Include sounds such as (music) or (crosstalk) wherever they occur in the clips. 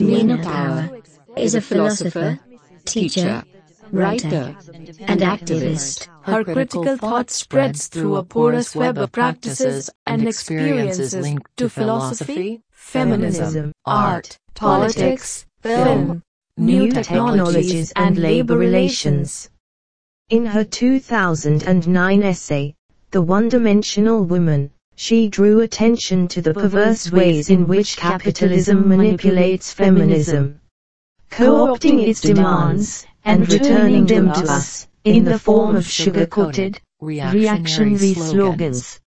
Nina Power is a philosopher, teacher, writer, and activist. Her critical thought spreads through a porous web of practices and experiences linked to philosophy, feminism, art, politics, film, new technologies, and labor relations. In her 2009 essay, The One-Dimensional Woman, she drew attention to the perverse ways in which capitalism manipulates feminism, co-opting its demands and returning them to us in the form of sugar-coated, reactionary slogans.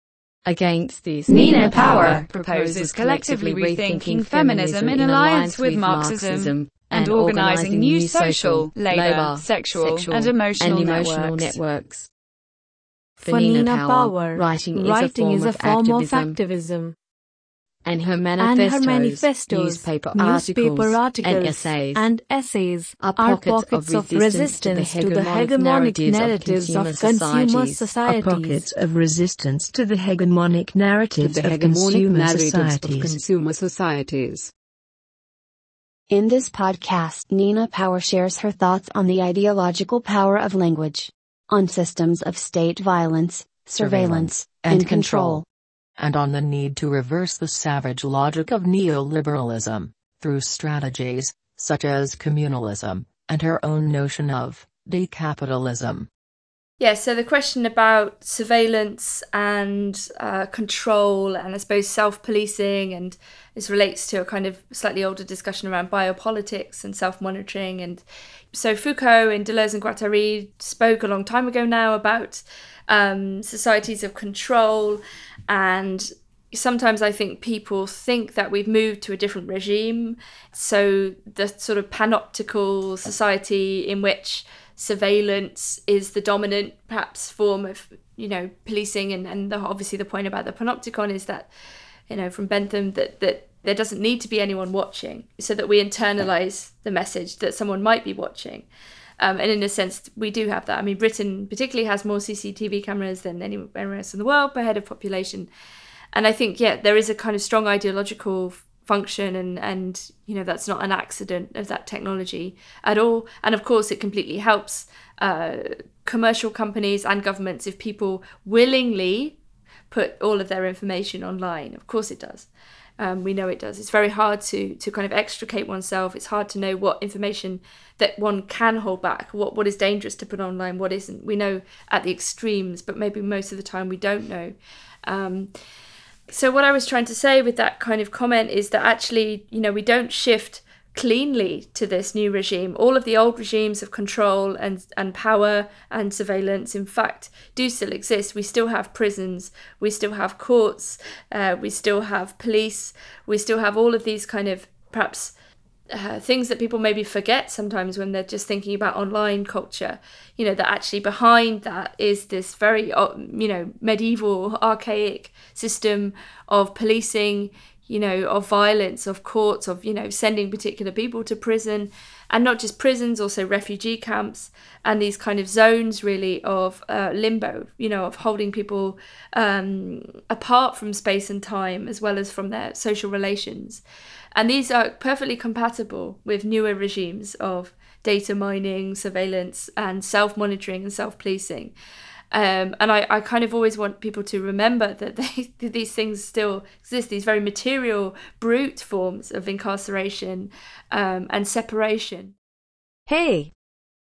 Against these, Nina Power proposes collectively rethinking feminism in alliance with Marxism and organizing new social, labor, sexual, and emotional, and emotional networks. networks. For Nina Power, writing, writing is a form, of, activism, activism. and her And manifestos, her manifestos, newspaper, newspaper articles, articles, and essays and essays are are pockets pockets of of resistance resistance to the to the hegemonic hegemonic narratives of consumer societies. are societies. pockets of resistance to the hegemonic narratives the of consumer narratives of consumer societies. In this podcast, Nina Power shares her thoughts on the ideological power of language, on systems of state violence, surveillance, and control. and on the need to reverse the savage logic of neoliberalism, through strategies, such as communalism, and her own notion of decapitalism. Yeah, so the question about surveillance and uh, control, and I suppose self policing, and this relates to a kind of slightly older discussion around biopolitics and self monitoring. And so Foucault in Deleuze and Guattari spoke a long time ago now about um, societies of control. And sometimes I think people think that we've moved to a different regime. So the sort of panoptical society in which surveillance is the dominant perhaps form of you know policing and, and the, obviously the point about the panopticon is that you know from bentham that that there doesn't need to be anyone watching so that we internalize the message that someone might be watching. Um, and in a sense we do have that. I mean britain particularly has more cctv cameras than anywhere else in the world per head of population. And i think yeah there is a kind of strong ideological function and and you know that's not an accident of that technology at all. And of course it completely helps uh, commercial companies and governments if people willingly put all of their information online. Of course it does. Um, we know it does. It's very hard to to kind of extricate oneself. It's hard to know what information that one can hold back what what is dangerous to put online what isn't. We know at the extremes but maybe most of the time we don't know. Um, so what I was trying to say with that kind of comment is that actually, you know, we don't shift cleanly to this new regime. All of the old regimes of control and and power and surveillance, in fact, do still exist. We still have prisons, we still have courts, uh, we still have police, we still have all of these kind of perhaps uh, things that people maybe forget sometimes when they're just thinking about online culture you know that actually behind that is this very uh, you know medieval archaic system of policing you know of violence of courts of you know sending particular people to prison. And not just prisons also refugee camps and these kind of zones really of uh, limbo you know of holding people um, apart from space and time as well as from their social relations and these are perfectly compatible with newer regimes of data mining, surveillance, and self monitoring and self policing. Um, and I, I kind of always want people to remember that (laughs) they, that these things still exist, these very material, brute forms of incarceration um, and separation. Hey,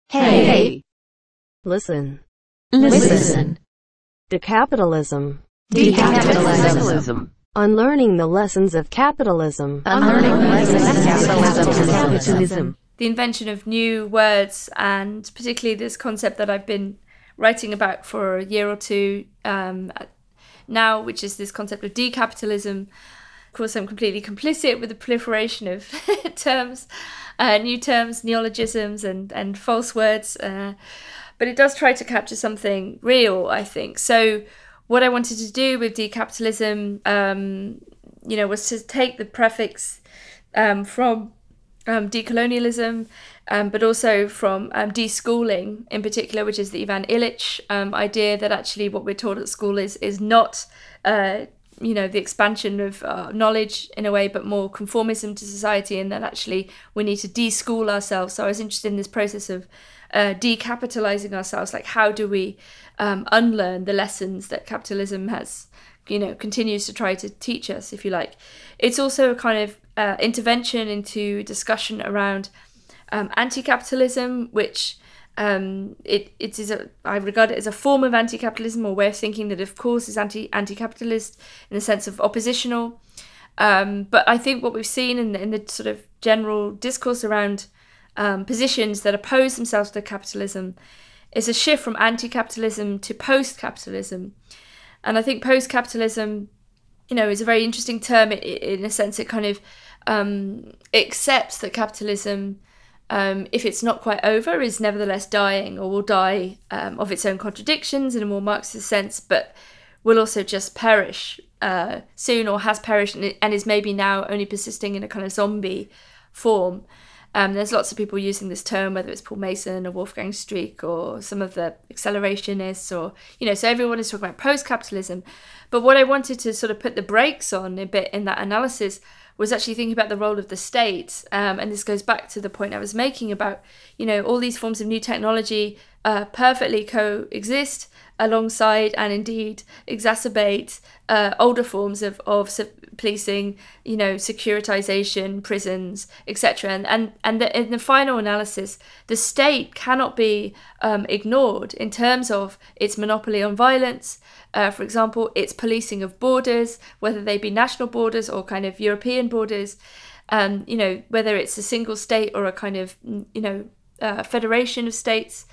Hey, listen. listen. Decapitalism. Decapitalism. Unlearning the lessons of capitalism. Unlearning the lessons of capitalism. Capitalism. The invention of new words, and particularly this concept that I've been writing about for a year or two um, now, which is this concept of decapitalism. Of course, I'm completely complicit with the proliferation of (laughs) terms, uh, new terms, neologisms, and, and false words. Uh, but it does try to capture something real, I think. So, what I wanted to do with decapitalism, um, you know, was to take the prefix um, from um, decolonialism, um, but also from um, deschooling in particular, which is the Ivan Illich um, idea that actually what we're taught at school is is not. Uh, you know the expansion of uh, knowledge in a way but more conformism to society and that actually we need to deschool ourselves so i was interested in this process of uh, decapitalizing ourselves. Like how do we um, unlearn the lessons that capitalism has you know continues to try to teach us if you like? It's also a kind of uh, intervention into discussion around um, anti-capitalism which um, it, it is a I regard it as a form of anti-capitalism or way of thinking that of course is anti anti-capitalist in the sense of oppositional. Um, but I think what we've seen in the, in the sort of general discourse around um, positions that oppose themselves to capitalism is a shift from anti-capitalism to post-capitalism and I think post-capitalism you know is a very interesting term in a sense it kind of um, accepts that capitalism um, if it's not quite over, is nevertheless dying or will die um, of its own contradictions in a more Marxist sense, but will also just perish uh, soon or has perished and, is maybe now only persisting in a kind of zombie form. Um, there's lots of people using this term, whether it's Paul Mason or Wolfgang Streeck or some of the accelerationists, or, you know, so everyone is talking about post capitalism. But what I wanted to sort of put the brakes on a bit in that analysis was actually thinking about the role of the state. Um, and this goes back to the point I was making about, you know, all these forms of new technology uh, perfectly coexist alongside and indeed exacerbate uh, older forms of, of policing, you know, securitization, prisons, etc. And and and the, in the final analysis, the state cannot be um, ignored in terms of its monopoly on violence, uh, for example, its policing of borders, whether they be national borders or kind of European borders, um, you know, whether it's a single state or a kind of, you know, uh, federation of states.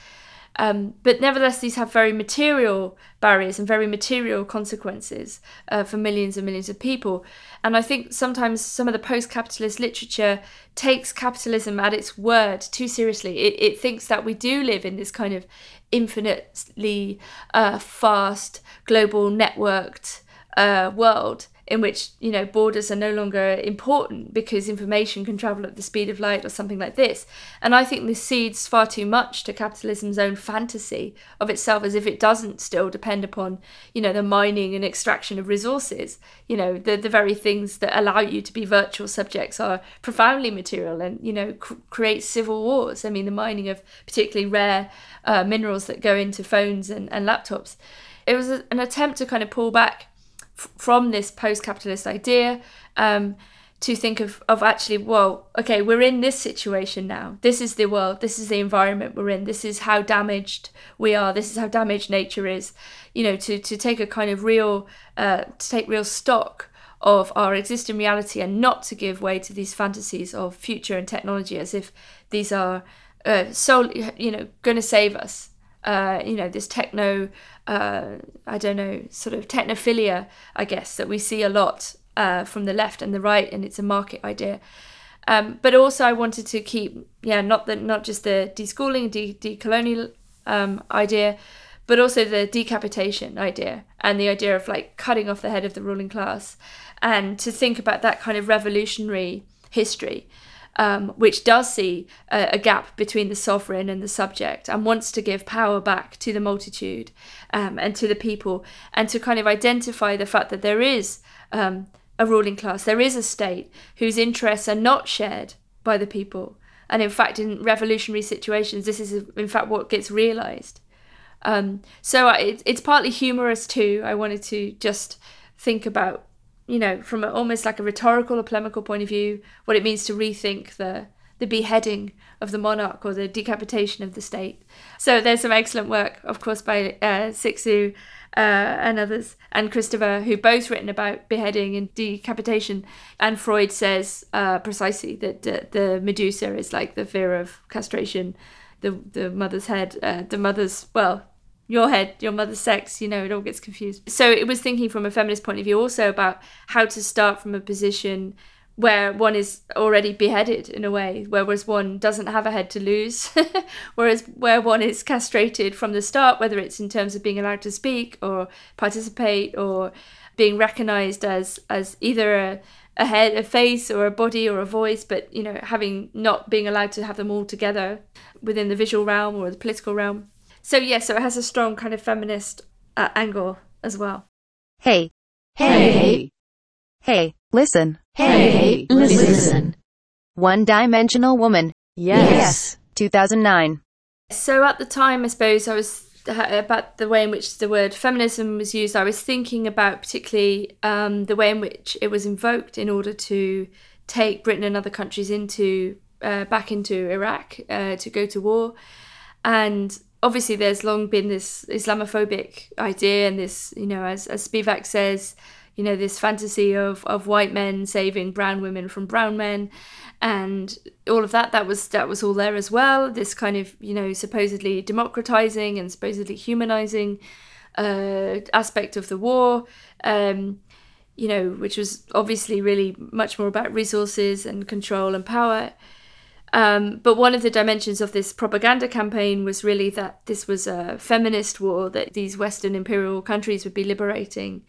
Um, but nevertheless, these have very material barriers and very material consequences uh, for millions and millions of people. And I think sometimes some of the post capitalist literature takes capitalism at its word too seriously. It, it thinks that we do live in this kind of infinitely uh, fast, global, networked uh, world in which you know borders are no longer important because information can travel at the speed of light or something like this. And i think this cedes far too much to capitalism's own fantasy of itself as if it doesn't still depend upon you know the mining and extraction of resources. You know the the very things that allow you to be virtual subjects are profoundly material and you know cr- create civil wars. I mean the mining of particularly rare uh, minerals that go into phones and, and laptops. It was an attempt to kind of pull back from this post-capitalist idea um, to think of, of actually well okay we're in this situation now. This is the world. This is the environment we're in. This is how damaged we are. This is how damaged nature is. You know to, to take a kind of real uh, to take real stock of our existing reality and not to give way to these fantasies of future and technology as if these are uh, solely you know going to save us uh, you know this techno uh, I don't know, sort of technophilia, I guess, that we see a lot uh, from the left and the right, and it's a market idea. Um, but also, I wanted to keep, yeah, not the not just the deschooling, de decolonial um, idea, but also the decapitation idea and the idea of like cutting off the head of the ruling class, and to think about that kind of revolutionary history um, which does see a, a, gap between the sovereign and the subject and wants to give power back to the multitude um, and to the people and to kind of identify the fact that there is um, a ruling class, there is a state whose interests are not shared by the people. And in fact, in revolutionary situations, this is in fact what gets realized. Um, so it, it's partly humorous too. I wanted to just think about you know, from a, almost like a rhetorical or polemical point of view, what it means to rethink the the beheading of the monarch or the decapitation of the state. So there's some excellent work, of course, by uh, Cixous uh, and others, and Christopher, who both written about beheading and decapitation. And Freud says uh, precisely that uh, the Medusa is like the fear of castration, the the mother's head, uh, the mother's well, your head, your mother's sex, you know, it all gets confused. So it was thinking from a feminist point of view also about how to start from a position where one is already beheaded in a way, whereas one doesn't have a head to lose, (laughs) whereas where one is castrated from the start, whether it's in terms of being allowed to speak or participate or being recognized as as either a, a head, a face, or a body, or a voice, but you know, having not being allowed to have them all together within the visual realm or the political realm. So yeah, so it has a strong kind of feminist uh, angle as well. Hey, Hey, hey, listen. hey, listen. One Dimensional Woman, Yes. 2009. So at the time, I suppose I was about the way in which the word feminism was used. I was thinking about particularly um, the way in which it was invoked in order to take Britain and other countries into uh, back into Iraq uh, to go to war, and obviously there's long been this Islamophobic idea and this, you know, as as Spivak says, you know, this fantasy of of white men saving brown women from brown men, and all of that that was that was all there as well. This kind of you know supposedly democratizing and supposedly humanizing uh, aspect of the war. Um, you know, which was obviously really much more about resources and control and power. Um, but one of the dimensions of this propaganda campaign was really that this was a feminist war, that these Western imperial countries would be liberating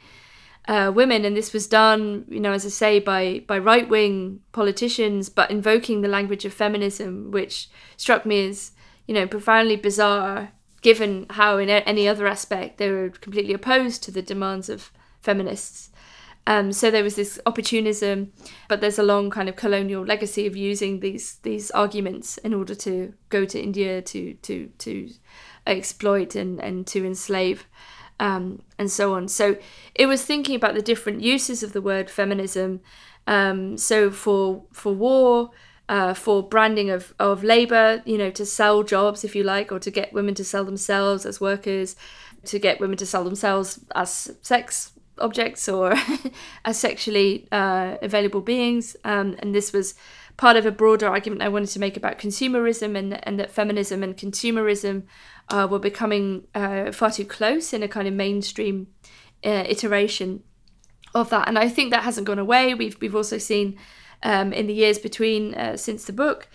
uh, women. And this was done, you know, as I say, by, by right wing politicians, but invoking the language of feminism, which struck me as, you know, profoundly bizarre, given how in any other aspect they were completely opposed to the demands of feminists. Um, so there was this opportunism, but there's a long kind of colonial legacy of using these these arguments in order to go to India to to to exploit and and to enslave, um, and so on. So it was thinking about the different uses of the word feminism. Um, so for for war, uh, for branding of, of labor, you know, to sell jobs, if you like, or to get women to sell themselves as workers, to get women to sell themselves as sex objects or (laughs) as sexually uh, available beings. Um, and this was part of a broader argument I wanted to make about consumerism and, and that feminism and consumerism uh, were becoming uh, far too close in a kind of mainstream uh, iteration of that. And I think that hasn't gone away. We've, we've also seen um, in the years between uh, since the book.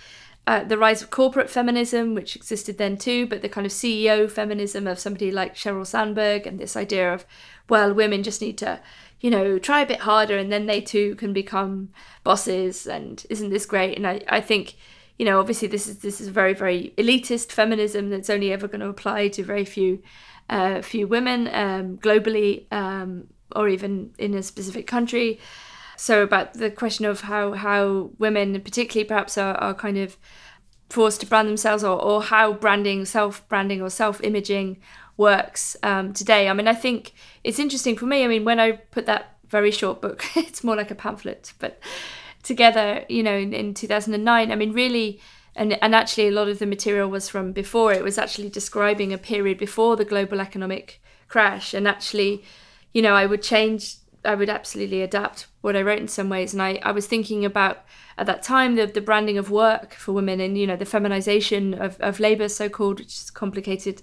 Uh, the rise of corporate feminism, which existed then too, but the kind of CEO feminism of somebody like Sheryl Sandberg, and this idea of, well, women just need to, you know, try a bit harder and then they too can become bosses. And isn't this great? And I, I think, you know, obviously this is this is very very elitist feminism that's only ever going to apply to very few, uh, few women um, globally um, or even in a specific country so about the question of how how women particularly perhaps are, are kind of forced to brand themselves or, or how branding self branding or self imaging works um, today. I mean i think it's interesting for me. I mean when i put that very short book (laughs) it's more like a pamphlet but together you know in, in 2009 i mean really and, and actually a lot of the material was from before. It was actually describing a period before the global economic crash and actually you know i would change I would absolutely adapt what I wrote in some ways. And I, I was thinking about at that time the, the branding of work for women and, you know, the feminization of, of labor, so called, which is a complicated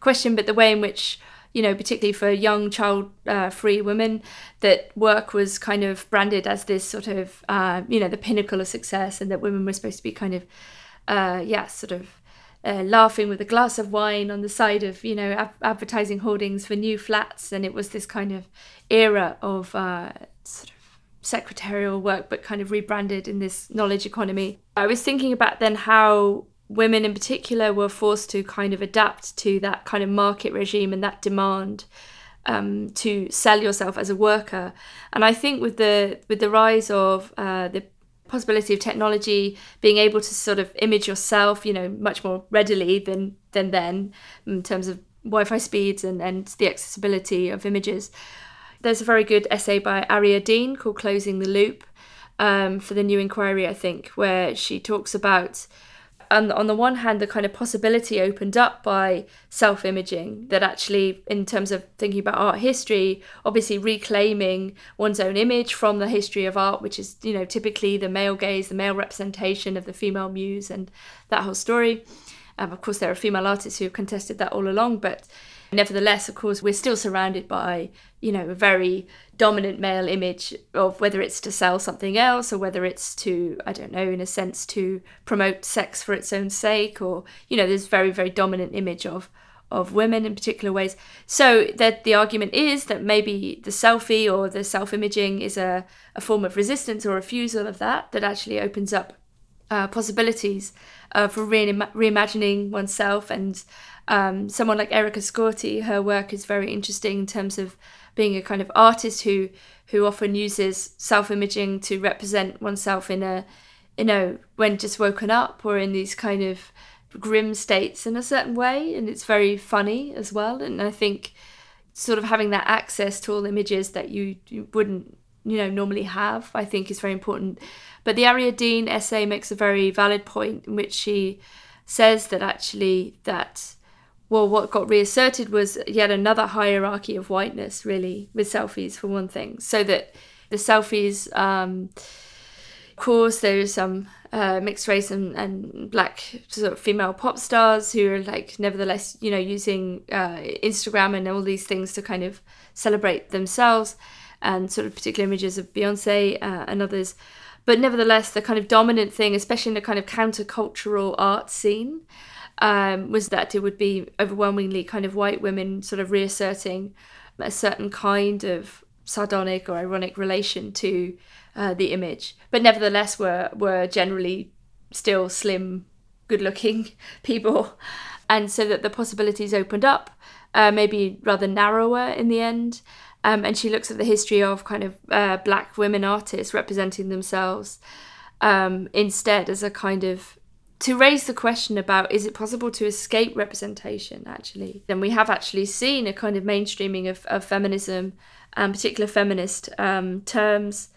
question, but the way in which, you know, particularly for young child uh, free women, that work was kind of branded as this sort of, uh, you know, the pinnacle of success and that women were supposed to be kind of, uh, yeah, sort of uh, laughing with a glass of wine on the side of you know ab- advertising hoardings for new flats. And it was this kind of era of uh, sort of secretarial work but kind of rebranded in this knowledge economy. I was thinking about then how women in particular were forced to kind of adapt to that kind of market regime and that demand um, to sell yourself as a worker. And i think with the with the rise of uh, the possibility of technology being able to sort of image yourself you know much more readily than than then in terms of wi-fi speeds and and the accessibility of images. There's a very good essay by aria dean called closing the loop um, for the new inquiry i think where she talks about on, on the one hand the kind of possibility opened up by self-imaging that actually in terms of thinking about art history obviously reclaiming one's own image from the history of art which is you know typically the male gaze the male representation of the female muse and that whole story. Um, of course there are female artists who have contested that all along but nevertheless of course we're still surrounded by you know a very dominant male image of whether it's to sell something else or whether it's to i don't know in a sense to promote sex for its own sake or you know there's very very dominant image of of women in particular ways. So that the argument is that maybe the selfie or the self-imaging is a, a form of resistance or refusal of that that actually opens up uh, possibilities uh, for re- reimagining oneself. And um, someone like Erica Scourti, her work is very interesting in terms of being a kind of artist who who often uses self-imaging to represent oneself in a you know when just woken up or in these kind of grim states in a certain way. And it's very funny as well. And i think sort of having that access to all images that you, you wouldn't you know normally have i think is very important. But the Aria Dean essay makes a very valid point in which she says that actually that well what got reasserted was yet another hierarchy of whiteness really with selfies for one thing. So that the selfies um, of course there's some uh, mixed race and, and black sort of female pop stars who are like nevertheless you know using uh, instagram and all these things to kind of celebrate themselves and sort of particular images of beyonce uh, and others. But nevertheless the kind of dominant thing especially in the kind of countercultural art scene um, was that it would be overwhelmingly kind of white women sort of reasserting a certain kind of sardonic or ironic relation to uh, the image, but nevertheless were were generally still slim, good-looking (laughs) people, and so that the possibilities opened up, uh, maybe rather narrower in the end. Um, and she looks at the history of kind of uh, black women artists representing themselves um, instead as a kind of to raise the question about is it possible to escape representation actually then we have actually seen a kind of mainstreaming of, of feminism and particular feminist um, terms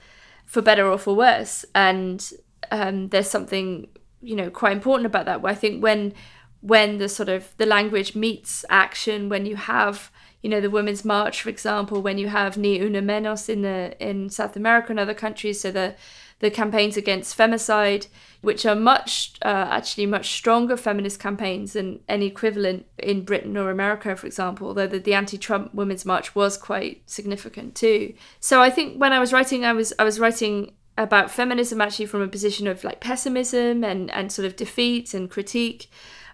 for better or for worse. And um, there's something you know quite important about that. Where I think when when the sort of the language meets action, when you have you know the Women's March, for example, when you have Ni Una Menos in the in South America and other countries, so the the campaigns against femicide, which are much, uh, actually much stronger feminist campaigns than any equivalent in Britain or America, for example, although the, the anti-Trump Women's March was quite significant too. So I think when I was writing, I was I was writing about feminism actually from a position of like pessimism and, and sort of defeat and critique.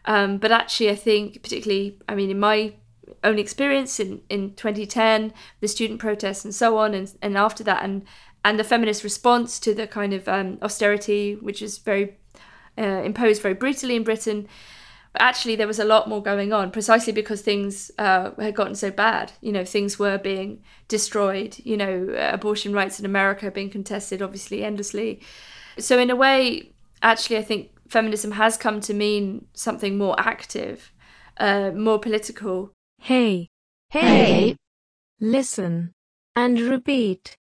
Um, but actually, I think, particularly, I mean, in my own experience in, in 2010, the student protests and so on, and, and after that, and and the feminist response to the kind of um, austerity, which is very uh, imposed very brutally in Britain. But actually, there was a lot more going on, precisely because things uh, had gotten so bad. You know, things were being destroyed. You know, abortion rights in America being contested, obviously, endlessly. So, in a way, actually, I think feminism has come to mean something more active, uh, more political. Hey. Hey. Listen. And repeat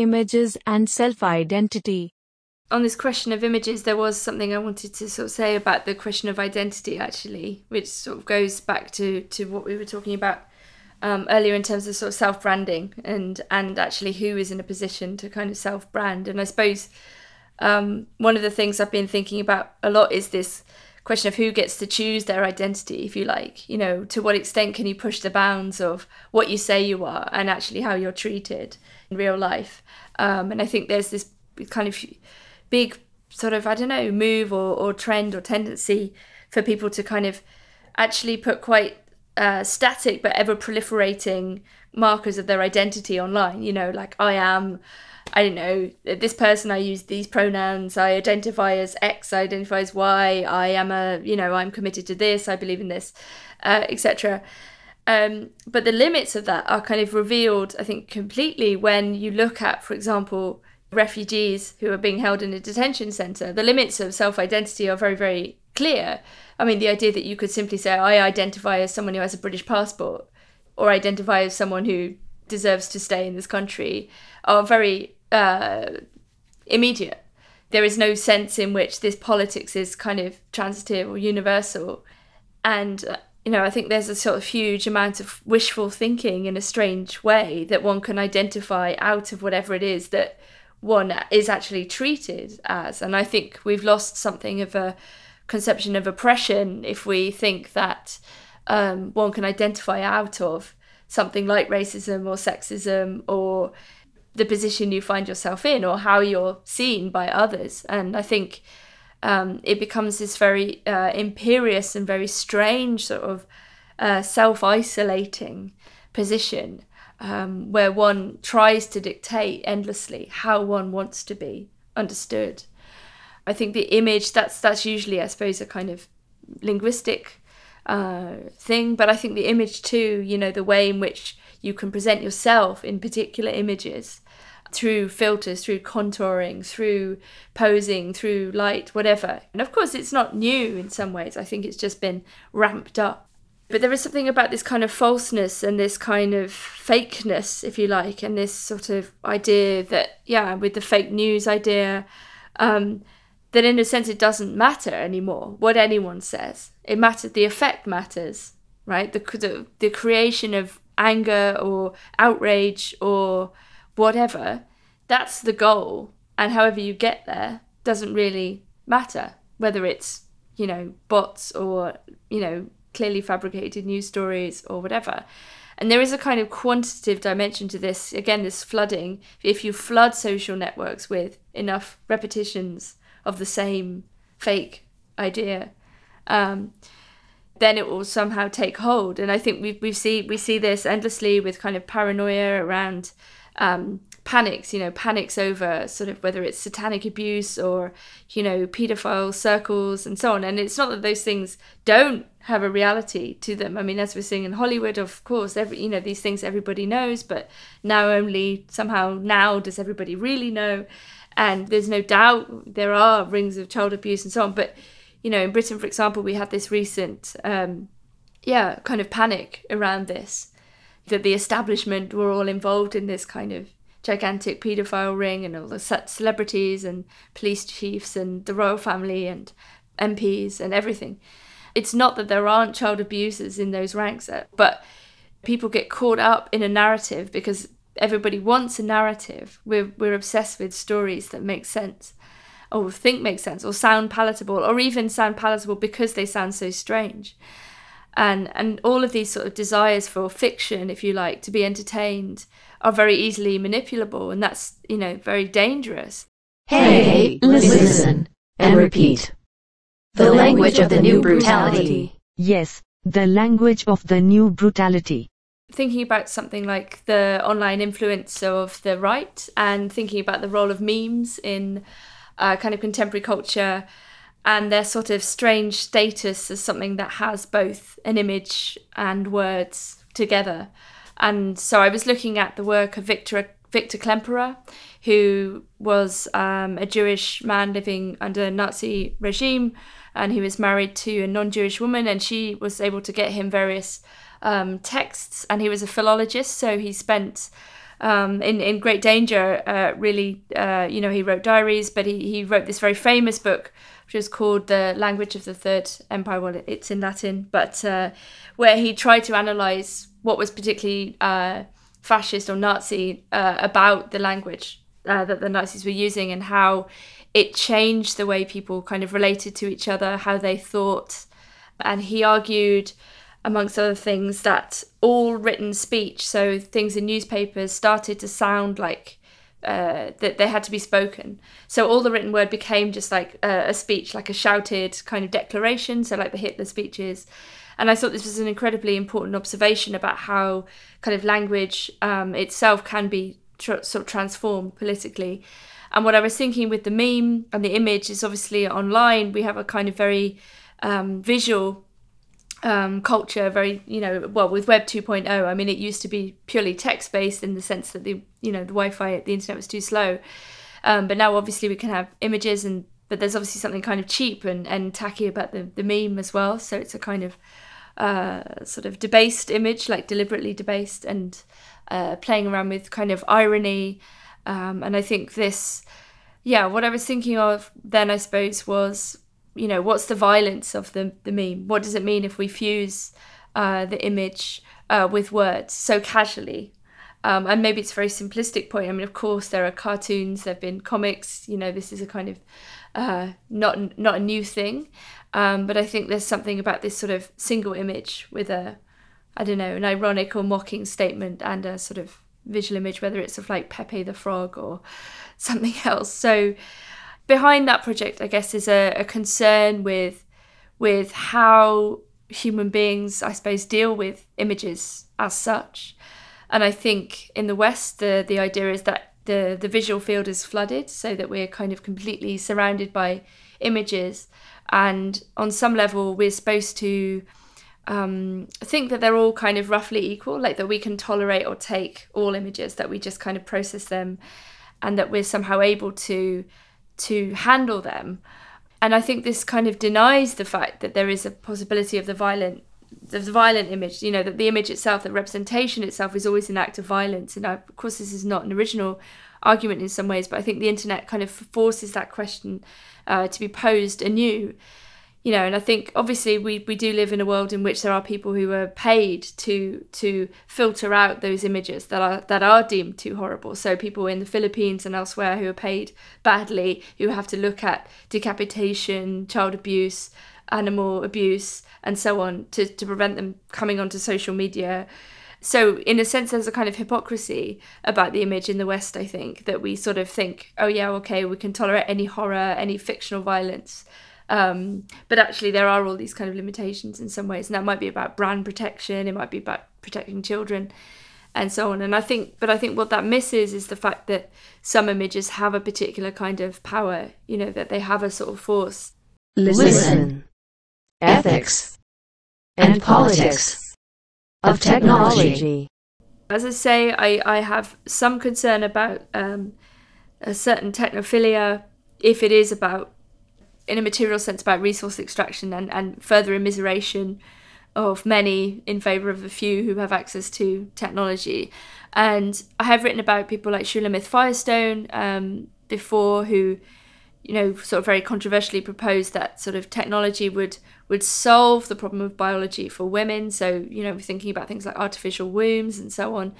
images and self identity. On this question of images, there was something I wanted to sort of say about the question of identity, actually, which sort of goes back to, to what we were talking about um, earlier in terms of sort of self branding and and actually who is in a position to kind of self brand. And I suppose um, one of the things I've been thinking about a lot is this question of who gets to choose their identity, if you like. You know, to what extent can you push the bounds of what you say you are and actually how you're treated in real life? Um, and I think there's this kind of big sort of, I don't know, move or, or trend or tendency for people to kind of actually put quite uh, static but ever proliferating markers of their identity online. You know, like I am I don't know, this person, I use these pronouns, I identify as X, I identify as Y, I am a, you know, I'm committed to this, I believe in this, uh, etc. Um, but the limits of that are kind of revealed, I think, completely when you look at, for example, refugees who are being held in a detention centre. The limits of self identity are very, very clear. I mean, the idea that you could simply say, I identify as someone who has a British passport or identify as someone who deserves to stay in this country are very uh, immediate. There is no sense in which this politics is kind of transitive or universal. And, uh, you know, I think there's a sort of huge amount of wishful thinking in a strange way that one can identify out of whatever it is that one is actually treated as. And I think we've lost something of a conception of oppression if we think that um, one can identify out of something like racism or sexism or the position you find yourself in or how you're seen by others. And I think um, it becomes this very uh, imperious and very strange sort of uh, self isolating position um, where one tries to dictate endlessly how one wants to be understood. I think the image that's that's usually I suppose a kind of linguistic uh, thing, but I think the image too, you know, the way in which you can present yourself in particular images through filters, through contouring, through posing, through light, whatever. And of course, it's not new in some ways. I think it's just been ramped up. But there is something about this kind of falseness and this kind of fakeness, if you like, and this sort of idea that, yeah, with the fake news idea, um, that in a sense it doesn't matter anymore what anyone says. It matters, the effect matters, right? The, the, the creation of anger or outrage or whatever, that's the goal. And however you get there doesn't really matter, whether it's, you know, bots or, you know, clearly fabricated news stories or whatever. And there is a kind of quantitative dimension to this. Again, this flooding. If you flood social networks with enough repetitions of the same fake idea, um, then it will somehow take hold. And I think we we see we see this endlessly with kind of paranoia around um, panics, you know, panics over sort of whether it's satanic abuse or, you know, paedophile circles and so on. And it's not that those things don't have a reality to them. I mean, as we're seeing in Hollywood, of course, every you know, these things everybody knows, but now only somehow now does everybody really know. And there's no doubt there are rings of child abuse and so on. But, you know, in Britain, for example, we had this recent um, yeah, kind of panic around this that the establishment were all involved in this kind of gigantic paedophile ring and all the celebrities and police chiefs and the royal family and MPs and everything. It's not that there aren't child abusers in those ranks, uh, but people get caught up in a narrative because everybody wants a narrative. We're, we're obsessed with stories that make sense or think make sense or sound palatable or even sound palatable because they sound so strange and and all of these sort of desires for fiction if you like to be entertained are very easily manipulable and that's you know very dangerous. Hey listen and repeat. The language of the new brutality. Yes the language of the new brutality. Thinking about something like the online influence of the right and thinking about the role of memes in uh, kind of contemporary culture and their sort of strange status as something that has both an image and words together. And so I was looking at the work of Victor Victor Klemperer, who was um, a Jewish man living under a Nazi regime, and he was married to a non-Jewish woman, and she was able to get him various um, texts. And he was a philologist, so he spent um, in in great danger. Uh, really, uh, you know, he wrote diaries, but he he wrote this very famous book which is called The Language of the Third Empire. Well, it's in Latin, but uh, where he tried to analyze what was particularly uh, fascist or Nazi uh, about the language uh, that the Nazis were using and how it changed the way people kind of related to each other, how they thought. And he argued, amongst other things, that all written speech, so things in newspapers, started to sound like uh, that they had to be spoken. So all the written word became just like a, a, speech, like a shouted kind of declaration. So like the Hitler speeches. And I thought this was an incredibly important observation about how kind of language um, itself can be tr- sort of transformed politically. And what I was thinking with the meme and the image is obviously online we have a kind of very um, visual um, culture very you know well with web 2.0 i mean it used to be purely text based in the sense that the you know the wi-fi the internet was too slow. Um, but now obviously we can have images and but there's obviously something kind of cheap and, and tacky about the, the meme as well. So it's a kind of uh, sort of debased image like deliberately debased and uh, playing around with kind of irony. Um, and i think this yeah what i was thinking of then i suppose was you know, what's the violence of the, the meme? What does it mean if we fuse uh, the image uh, with words so casually? Um, and maybe it's a very simplistic point. I mean, of course, there are cartoons, there have been comics. You know, this is a kind of uh, not not a new thing, um, but I think there's something about this sort of single image with a, I don't know, an ironic or mocking statement and a sort of visual image, whether it's of like Pepe the Frog or something (laughs) else. So behind that project, I guess, is a, a concern with with how human beings, I suppose, deal with images as such. And I think in the West, the the idea is that the the visual field is flooded, so that we're kind of completely surrounded by images, and on some level, we're supposed to um, think that they're all kind of roughly equal, like that we can tolerate or take all images, that we just kind of process them, and that we're somehow able to to handle them. And I think this kind of denies the fact that there is a possibility of the violent the violent image, you know, that the image itself, the representation itself is always an act of violence. And I, of course, this is not an original argument in some ways, but I think the internet kind of forces that question uh, to be posed anew you know and i think obviously we we do live in a world in which there are people who are paid to to filter out those images that are that are deemed too horrible. So people in the philippines and elsewhere who are paid badly who have to look at decapitation child abuse animal abuse and so on to, to prevent them coming onto social media. So in a sense there's a kind of hypocrisy about the image in the west i think that we sort of think oh yeah okay we can tolerate any horror any fictional violence um, but actually, there are all these kind of limitations in some ways, and that might be about brand protection. It might be about protecting children, and so on. And I think, but I think what that misses is the fact that some images have a particular kind of power. You know, that they have a sort of force. Listen. Ethics and politics of technology. As I say, I, I have some concern about um, a certain technophilia if it is about in a material sense about resource extraction and, and further immiseration of many in favour of a few who have access to technology. And I have written about people like Shulamith Firestone um, before who, you know, sort of very controversially proposed that sort of technology would would solve the problem of biology for women. So, you know, thinking about things like artificial wombs and so on,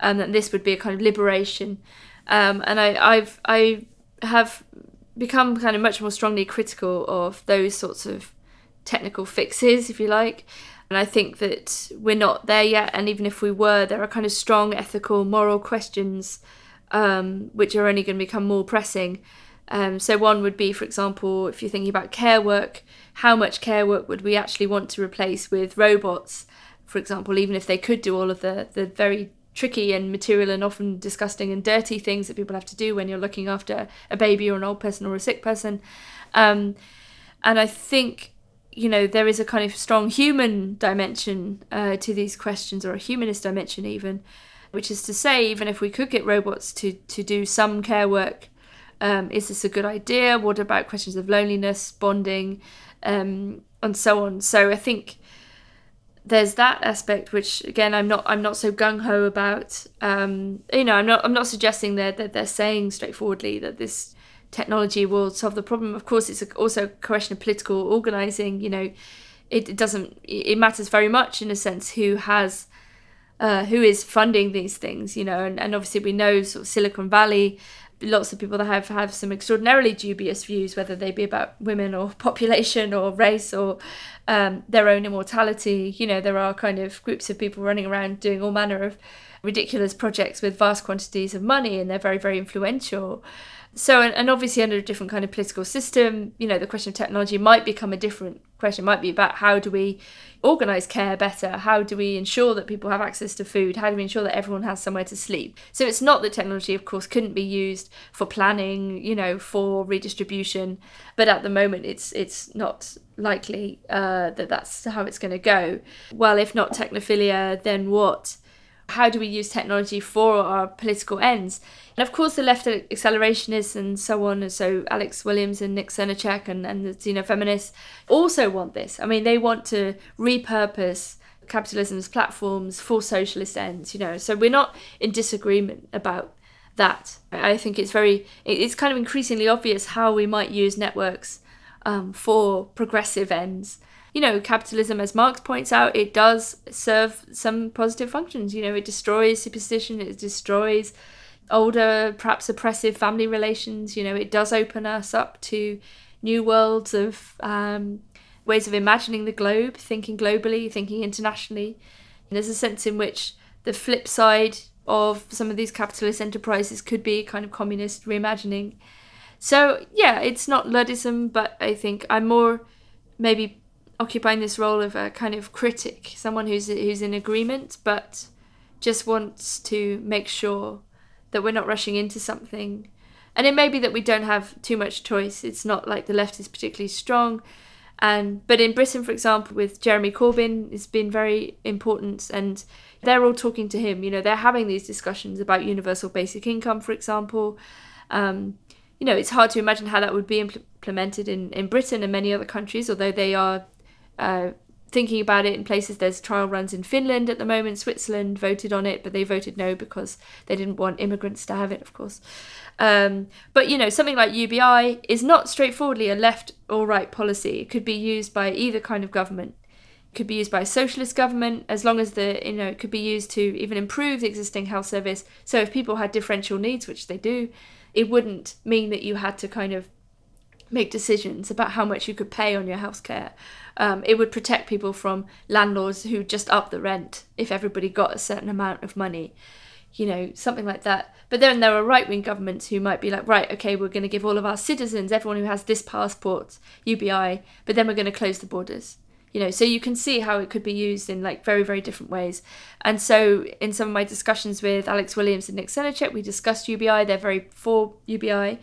and um, that this would be a kind of liberation. Um, and I, I've I have become kind of much more strongly critical of those sorts of technical fixes, if you like. And I think that we're not there yet. And even if we were, there are kind of strong ethical, moral questions um, which are only going to become more pressing. Um, so, one would be, for example, if you're thinking about care work, how much care work would we actually want to replace with robots, for example, even if they could do all of the, the very tricky and material and often disgusting and dirty things that people have to do when you're looking after a baby or an old person or a sick person. Um, and I think, you know, there is a kind of strong human dimension uh, to these questions, or a humanist dimension even, which is to say, even if we could get robots to, to do some care work, um, is this a good idea? What about questions of loneliness, bonding, um, and so on? So I think there's that aspect which again I'm not I'm not so gung ho about. Um, you know, I'm not I'm not suggesting that that they're saying straightforwardly that this technology will solve the problem. Of course, it's also a question of political organizing. You know, it, it doesn't it matters very much in a sense who has uh, who is funding these things. You know, and, and obviously we know sort of Silicon Valley lots of people that have have some extraordinarily dubious views, whether they be about women or (laughs) population or race or um, their own immortality. You know, there are kind of groups of people running around doing all manner of ridiculous projects with vast quantities of money, and they're very very influential. So, and, obviously under a different kind of political system, you know, the question of technology might become a different question. Might be about how do we organize care better? How do we ensure that people have access to food? How do we ensure that everyone has somewhere to sleep? So it's not that technology, of course, couldn't be used for planning, you know, for redistribution, but at the moment, it's it's not likely uh, that that's how it's going to go. Well, if not technophilia, then what? How do we use technology for our political ends? And of course, the left accelerationists and so on, and so Alex Williams and Nick Srnicek and, and the xenofeminists also want this. I mean, they want to repurpose capitalism's platforms for socialist ends, you know. So we're not in disagreement about that. I think it's very, it's kind of increasingly obvious how we might use networks um, for progressive ends you know, capitalism, as Marx points out, it does serve some positive functions. You know, it destroys superstition, it destroys older, perhaps oppressive family relations. You know, it does open us up to new worlds of um, ways of imagining the globe, thinking globally, thinking internationally. And there's a sense in which the flip side of some of these capitalist enterprises could be kind of communist reimagining. So yeah, it's not Luddism, but I think I'm more maybe occupying this role of a kind of critic, someone who's who's in agreement, but just wants to make sure that we're not rushing into something. And it may be that we don't have too much choice. It's not like the left is particularly strong. And but in Britain, for example, with Jeremy Corbyn, it's been very important, and they're all talking to him. You know, they're having these discussions about universal basic income, for example. Um, you know, it's hard to imagine how that would be impl- implemented in, in Britain and many other countries, although they are uh, thinking about it in places. There's trial runs in Finland at the moment. Switzerland voted on it, but they voted no because they didn't want immigrants to have it, of course. Um, but you know, something like UBI is not straightforwardly a left or right policy. It could be used by either kind of government. It could be used by a socialist government, as long as the you know it could be used to even improve the existing health service. So if people had differential needs, which they do, it wouldn't mean that you had to kind of make decisions about how much you could pay on your health care. Um, it would protect people from landlords who just up the rent if everybody got a certain amount of money you know, something like that. But then there are right wing governments who might be like, right, okay, we're going to give all of our citizens, everyone who has this passport, UBI, but then we're going to close the borders. You know, so you can see how it could be used in like very, very different ways. And so, in some of my discussions with Alex Williams and Nick Srnicek, we discussed UBI. They're very for UBI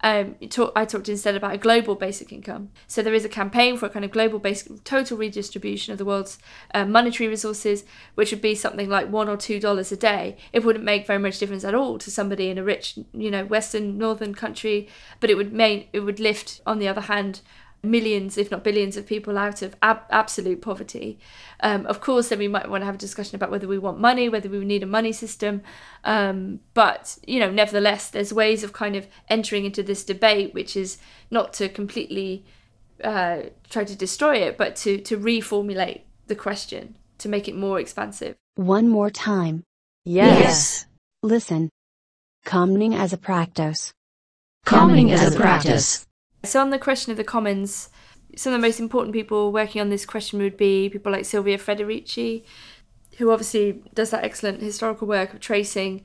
um, talk, I talked instead about a global basic income. So there is a campaign for a kind of global basic total redistribution of the world's uh, monetary resources, which would be something like one or two dollars a day. It wouldn't make very much difference at all to somebody in a rich, you know, Western northern country, but it would make it would lift, on the other hand, millions, if not billions, of people out of ab- absolute poverty. Um, of course, then we might want to have a discussion about whether we want money, whether we need a money system. Um, but, you know, nevertheless, there's ways of kind of entering into this debate, which is not to completely uh, try to destroy it, but to, to reformulate the question, to make it more expansive. One more time. Yes. yes. Listen. Commoning as a practice. Commoning as a practice. So, on the question of the commons, some of the most important people working on this question would be people like Silvia Federici, who obviously does that excellent historical work of tracing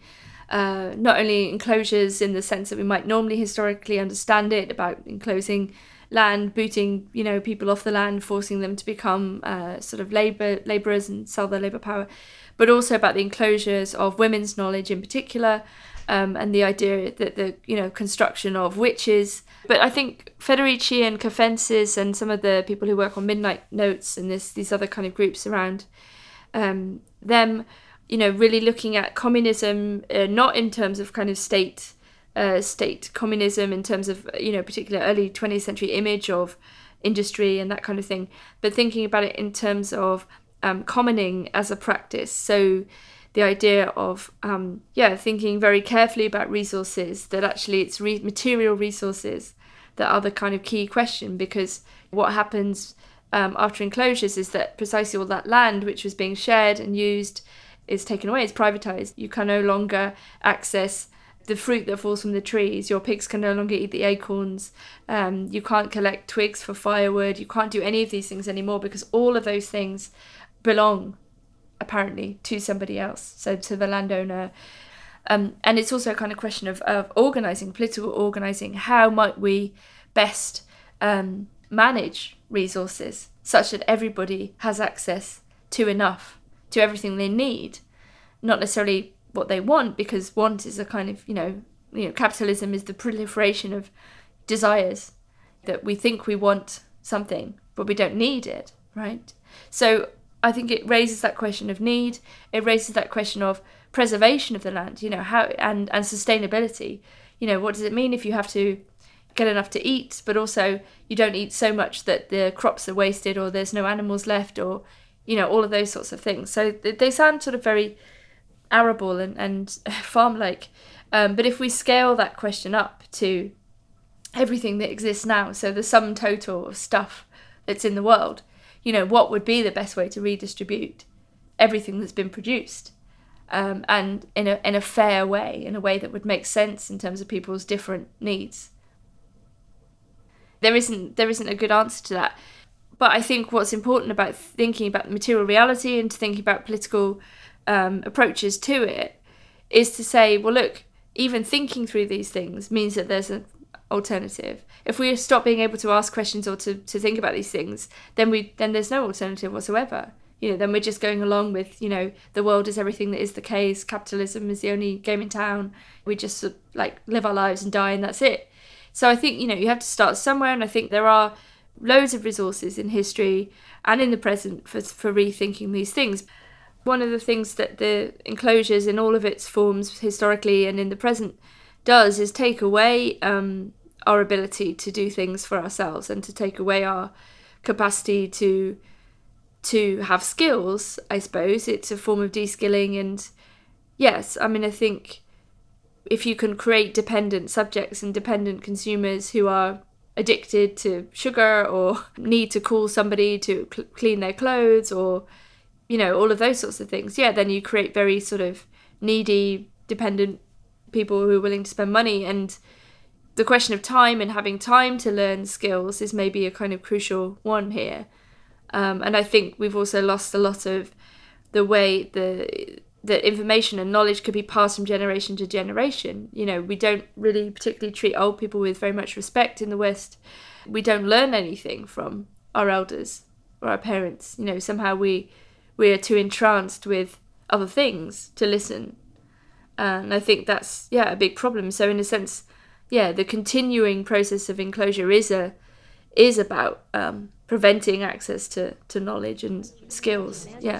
uh, not only enclosures in the sense that we might normally historically understand it about enclosing land, booting you know people off the land, forcing them to become uh, sort of labor laborers and sell their labor power, but also about the enclosures of women's knowledge in particular, um, and the idea that the you know construction of witches. But I think Federici and Caffentzis and some of the people who work on Midnight Notes and this these other kind of groups around um, them, you know, really looking at communism uh, not in terms of kind of state uh, state communism in terms of you know particular early 20th century image of industry and that kind of thing, but thinking about it in terms of um, commoning as a practice. So the idea of um, yeah thinking very carefully about resources that actually it's re- material resources that are the kind of key question because what happens um, after enclosures is that precisely all that land which was being shared and used is taken away it's privatized. You can no longer access the fruit that falls from the trees. Your pigs can no longer eat the acorns. Um, you can't collect twigs for firewood. You can't do any of these things anymore because all of those things belong apparently to somebody else, so to the landowner. Um, and it's also a kind of question of, of organizing, political organizing. How might we best um, manage resources such that everybody has access to enough, to everything they need, not necessarily what they want, because want is a kind of you know, you know, capitalism is the proliferation of desires that we think we want something, but we don't need it, right? So I think it raises that question of need. It raises that question of preservation of the land, you know, how and and sustainability. You know, what does it mean if you have to get enough to eat, but also you don't eat so much that the crops are wasted or there's no animals left or you know all of those sorts of things. So they sound sort of very arable and and (laughs) farm like. Um, but if we scale that question up to everything that exists now, so the sum total of stuff that's in the world, you know, what would be the best way to redistribute everything that's been produced, um, and in a in a fair way, in a way that would make sense in terms of people's different needs. There isn't there isn't a good answer to that, but I think what's important about thinking about material reality and thinking about political um, approaches to it is to say, well, look, even thinking through these things means that there's a alternative. If we stop being able to ask questions or to, to think about these things, then we then there's no alternative whatsoever. You know, then we're just going along with, you know, the world is everything that is the case, capitalism is the only game in town. We just like live our lives and die and that's it. So I think, you know, you have to start somewhere and I think there are loads of resources in history and in the present for for rethinking these things. One of the things that the enclosures in all of its forms historically and in the present does is take away um, our ability to do things for ourselves and to take away our capacity to to have skills i suppose. It's a form of de-skilling and yes i mean i think if you can create dependent subjects and dependent consumers who are addicted to sugar or (laughs) need to call somebody to cl- clean their clothes or you know all of those sorts of things yeah then you create very sort of needy dependent people who are willing to spend money and the question of time and having time to learn skills is maybe a kind of crucial one here. Um, and I think we've also lost a lot of the way the that information and knowledge could be passed from generation to generation. You know, we don't really particularly treat old people with very much respect in the West. We don't learn anything from our elders or our parents. You know, somehow we we are too entranced with other things to listen. And I think that's yeah a big problem. So in a sense, yeah, the continuing process of enclosure is a is about um, preventing access to, to knowledge and skills. Yeah.